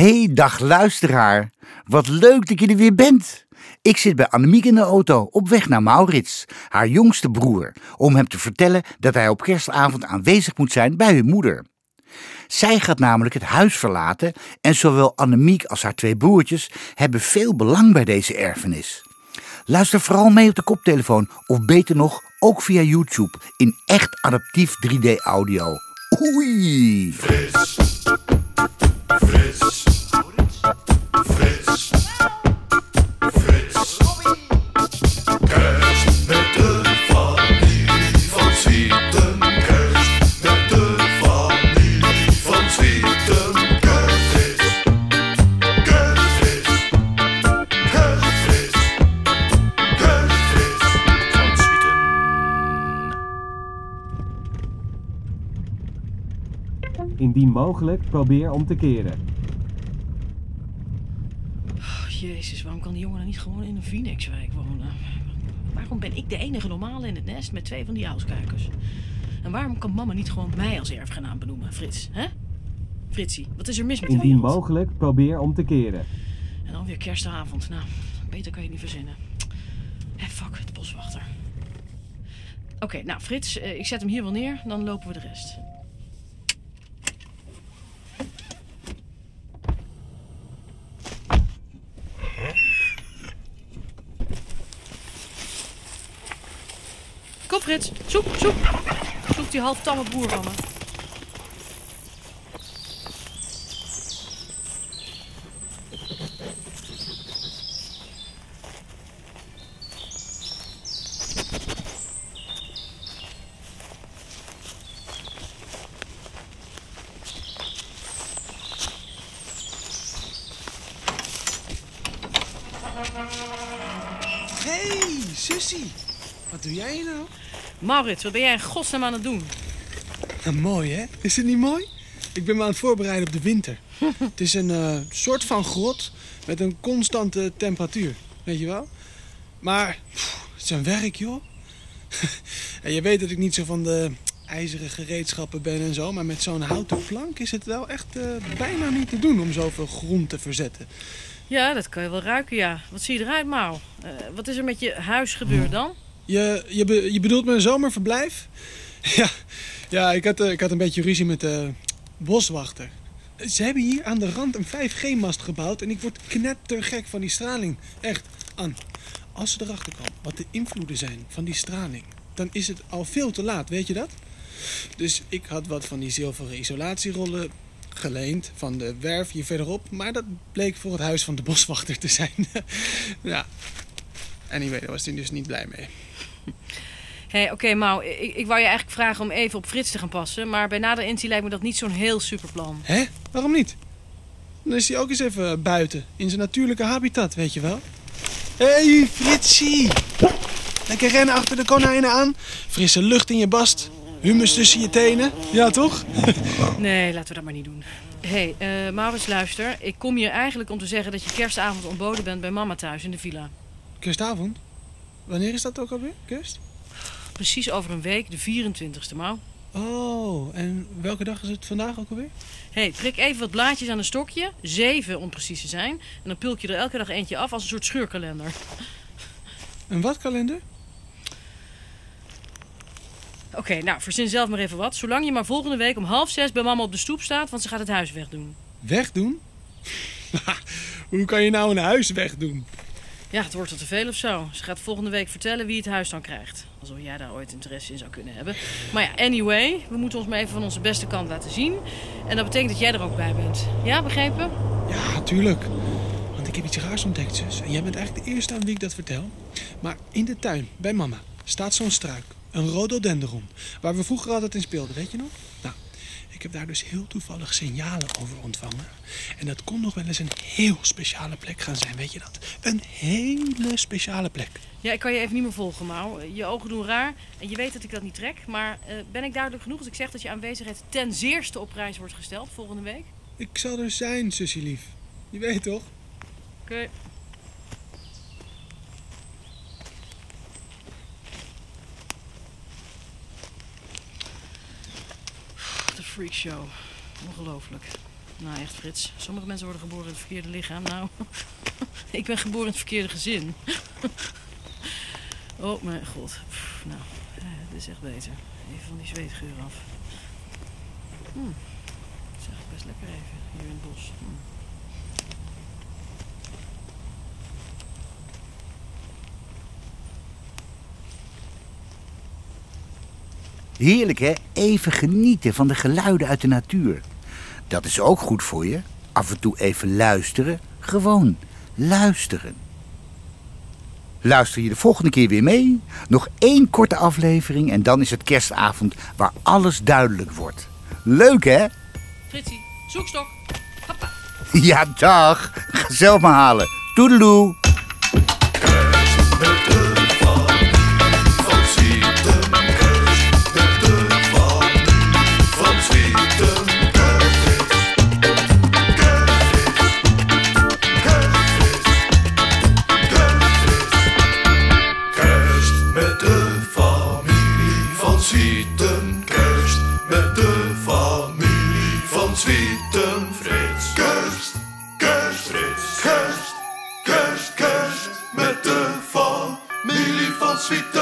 Hey, dag luisteraar. Wat leuk dat je er weer bent. Ik zit bij Annemiek in de auto op weg naar Maurits, haar jongste broer, om hem te vertellen dat hij op kerstavond aanwezig moet zijn bij hun moeder. Zij gaat namelijk het huis verlaten en zowel Annemiek als haar twee broertjes hebben veel belang bij deze erfenis. Luister vooral mee op de koptelefoon of beter nog ook via YouTube in echt adaptief 3D audio. Oei! Fris. Fris. Indien mogelijk, probeer om te keren. Oh, jezus, waarom kan die jongen dan niet gewoon in een Phoenixwijk wonen? Waarom ben ik de enige normale in het nest met twee van die uilskuikers? En waarom kan mama niet gewoon mij als erfgenaam benoemen, Frits? Hè? Fritsie, wat is er mis met die Indien mogelijk, probeer om te keren. En dan weer kerstavond. Nou, beter kan je niet verzinnen. Hé, fuck, de boswachter. Oké, nou Frits, eh, ik zet hem hier wel neer, dan lopen we de rest. Kom Frits, zoek, zoek. Zoek die halftamme broer van me. Hey, Sissy. Wat doe jij hier nou? Maurits, wat ben jij in godsnaam aan het doen? Nou, mooi hè? Is het niet mooi? Ik ben me aan het voorbereiden op de winter. het is een eh, soort van grot met een constante temperatuur. Weet je wel? Maar pff, het is een werk joh. en je weet dat ik niet zo van de ijzeren gereedschappen ben en zo. Maar met zo'n houten plank is het wel echt eh, bijna niet te doen om zoveel grond te verzetten. Ja, dat kan je wel ruiken, ja. Wat zie je eruit, Mauw? Eh, wat is er met je huis gebeurd dan? Je, je, be- je bedoelt mijn zomerverblijf? Ja, ja ik, had, eh, ik had een beetje ruzie met de boswachter. Ze hebben hier aan de rand een 5G-mast gebouwd en ik word knettergek van die straling. Echt, An, als ze erachter komen wat de invloeden zijn van die straling, dan is het al veel te laat, weet je dat? Dus ik had wat van die zilveren isolatierollen geleend van de werf hier verderop, maar dat bleek voor het huis van de boswachter te zijn. ja, anyway, daar was hij dus niet blij mee. Hé, hey, oké, Mauw. Ik, ik wou je eigenlijk vragen om even op Frits te gaan passen. Maar bij nader inzien lijkt me dat niet zo'n heel super plan. Hè? Waarom niet? Dan is hij ook eens even buiten, in zijn natuurlijke habitat, weet je wel. Hé, hey, Fritsie! Lekker rennen achter de konijnen aan. Frisse lucht in je bast. Humus tussen je tenen. Ja, toch? Nee, laten we dat maar niet doen. Hé, hey, eh, Maurits, luister. Ik kom hier eigenlijk om te zeggen dat je kerstavond ontboden bent bij mama thuis in de villa. Kerstavond? Wanneer is dat ook alweer? Kerst? Precies over een week, de 24ste, Mauw. Oh, en welke dag is het vandaag ook alweer? Hé, hey, prik even wat blaadjes aan een stokje. Zeven om precies te zijn. En dan pulk je er elke dag eentje af als een soort scheurkalender. Een wat kalender? Oké, nou, verzin zelf maar even wat. Zolang je maar volgende week om half zes bij mama op de stoep staat, want ze gaat het huis wegdoen. Wegdoen? Hoe kan je nou een huis wegdoen? Ja, het wordt er te veel of zo. Ze gaat volgende week vertellen wie het huis dan krijgt. Alsof jij daar ooit interesse in zou kunnen hebben. Maar ja, anyway, we moeten ons maar even van onze beste kant laten zien. En dat betekent dat jij er ook bij bent. Ja, begrepen? Ja, tuurlijk. Want ik heb iets raars ontdekt, zus. En jij bent eigenlijk de eerste aan wie ik dat vertel. Maar in de tuin, bij mama, staat zo'n struik. Een rhododendron. Waar we vroeger altijd in speelden, weet je nog? Nou, ik heb daar dus heel toevallig signalen over ontvangen. En dat kon nog wel eens een heel speciale plek gaan zijn, weet je dat? Een hele speciale plek. Ja, ik kan je even niet meer volgen, Mauw. Je ogen doen raar. En je weet dat ik dat niet trek. Maar eh, ben ik duidelijk genoeg als ik zeg dat je aanwezigheid ten zeerste op prijs wordt gesteld volgende week? Ik zal er zijn, zusje lief. Je weet toch? Oké. Freakshow. Ongelooflijk. Nou, echt, Frits. Sommige mensen worden geboren in het verkeerde lichaam. Nou, ik ben geboren in het verkeerde gezin. oh, mijn god. Nou, eh, dit is echt beter. Even van die zweetgeur af. Hm. Het is echt best lekker even, hier in het bos. Hm. Heerlijk hè? Even genieten van de geluiden uit de natuur. Dat is ook goed voor je. Af en toe even luisteren. Gewoon luisteren. Luister je de volgende keer weer mee? Nog één korte aflevering en dan is het kerstavond waar alles duidelijk wordt. Leuk hè? Fritsie, zoekstok. Hoppa. Ja, dag. Ga zelf maar halen. Toedeloe. hospital.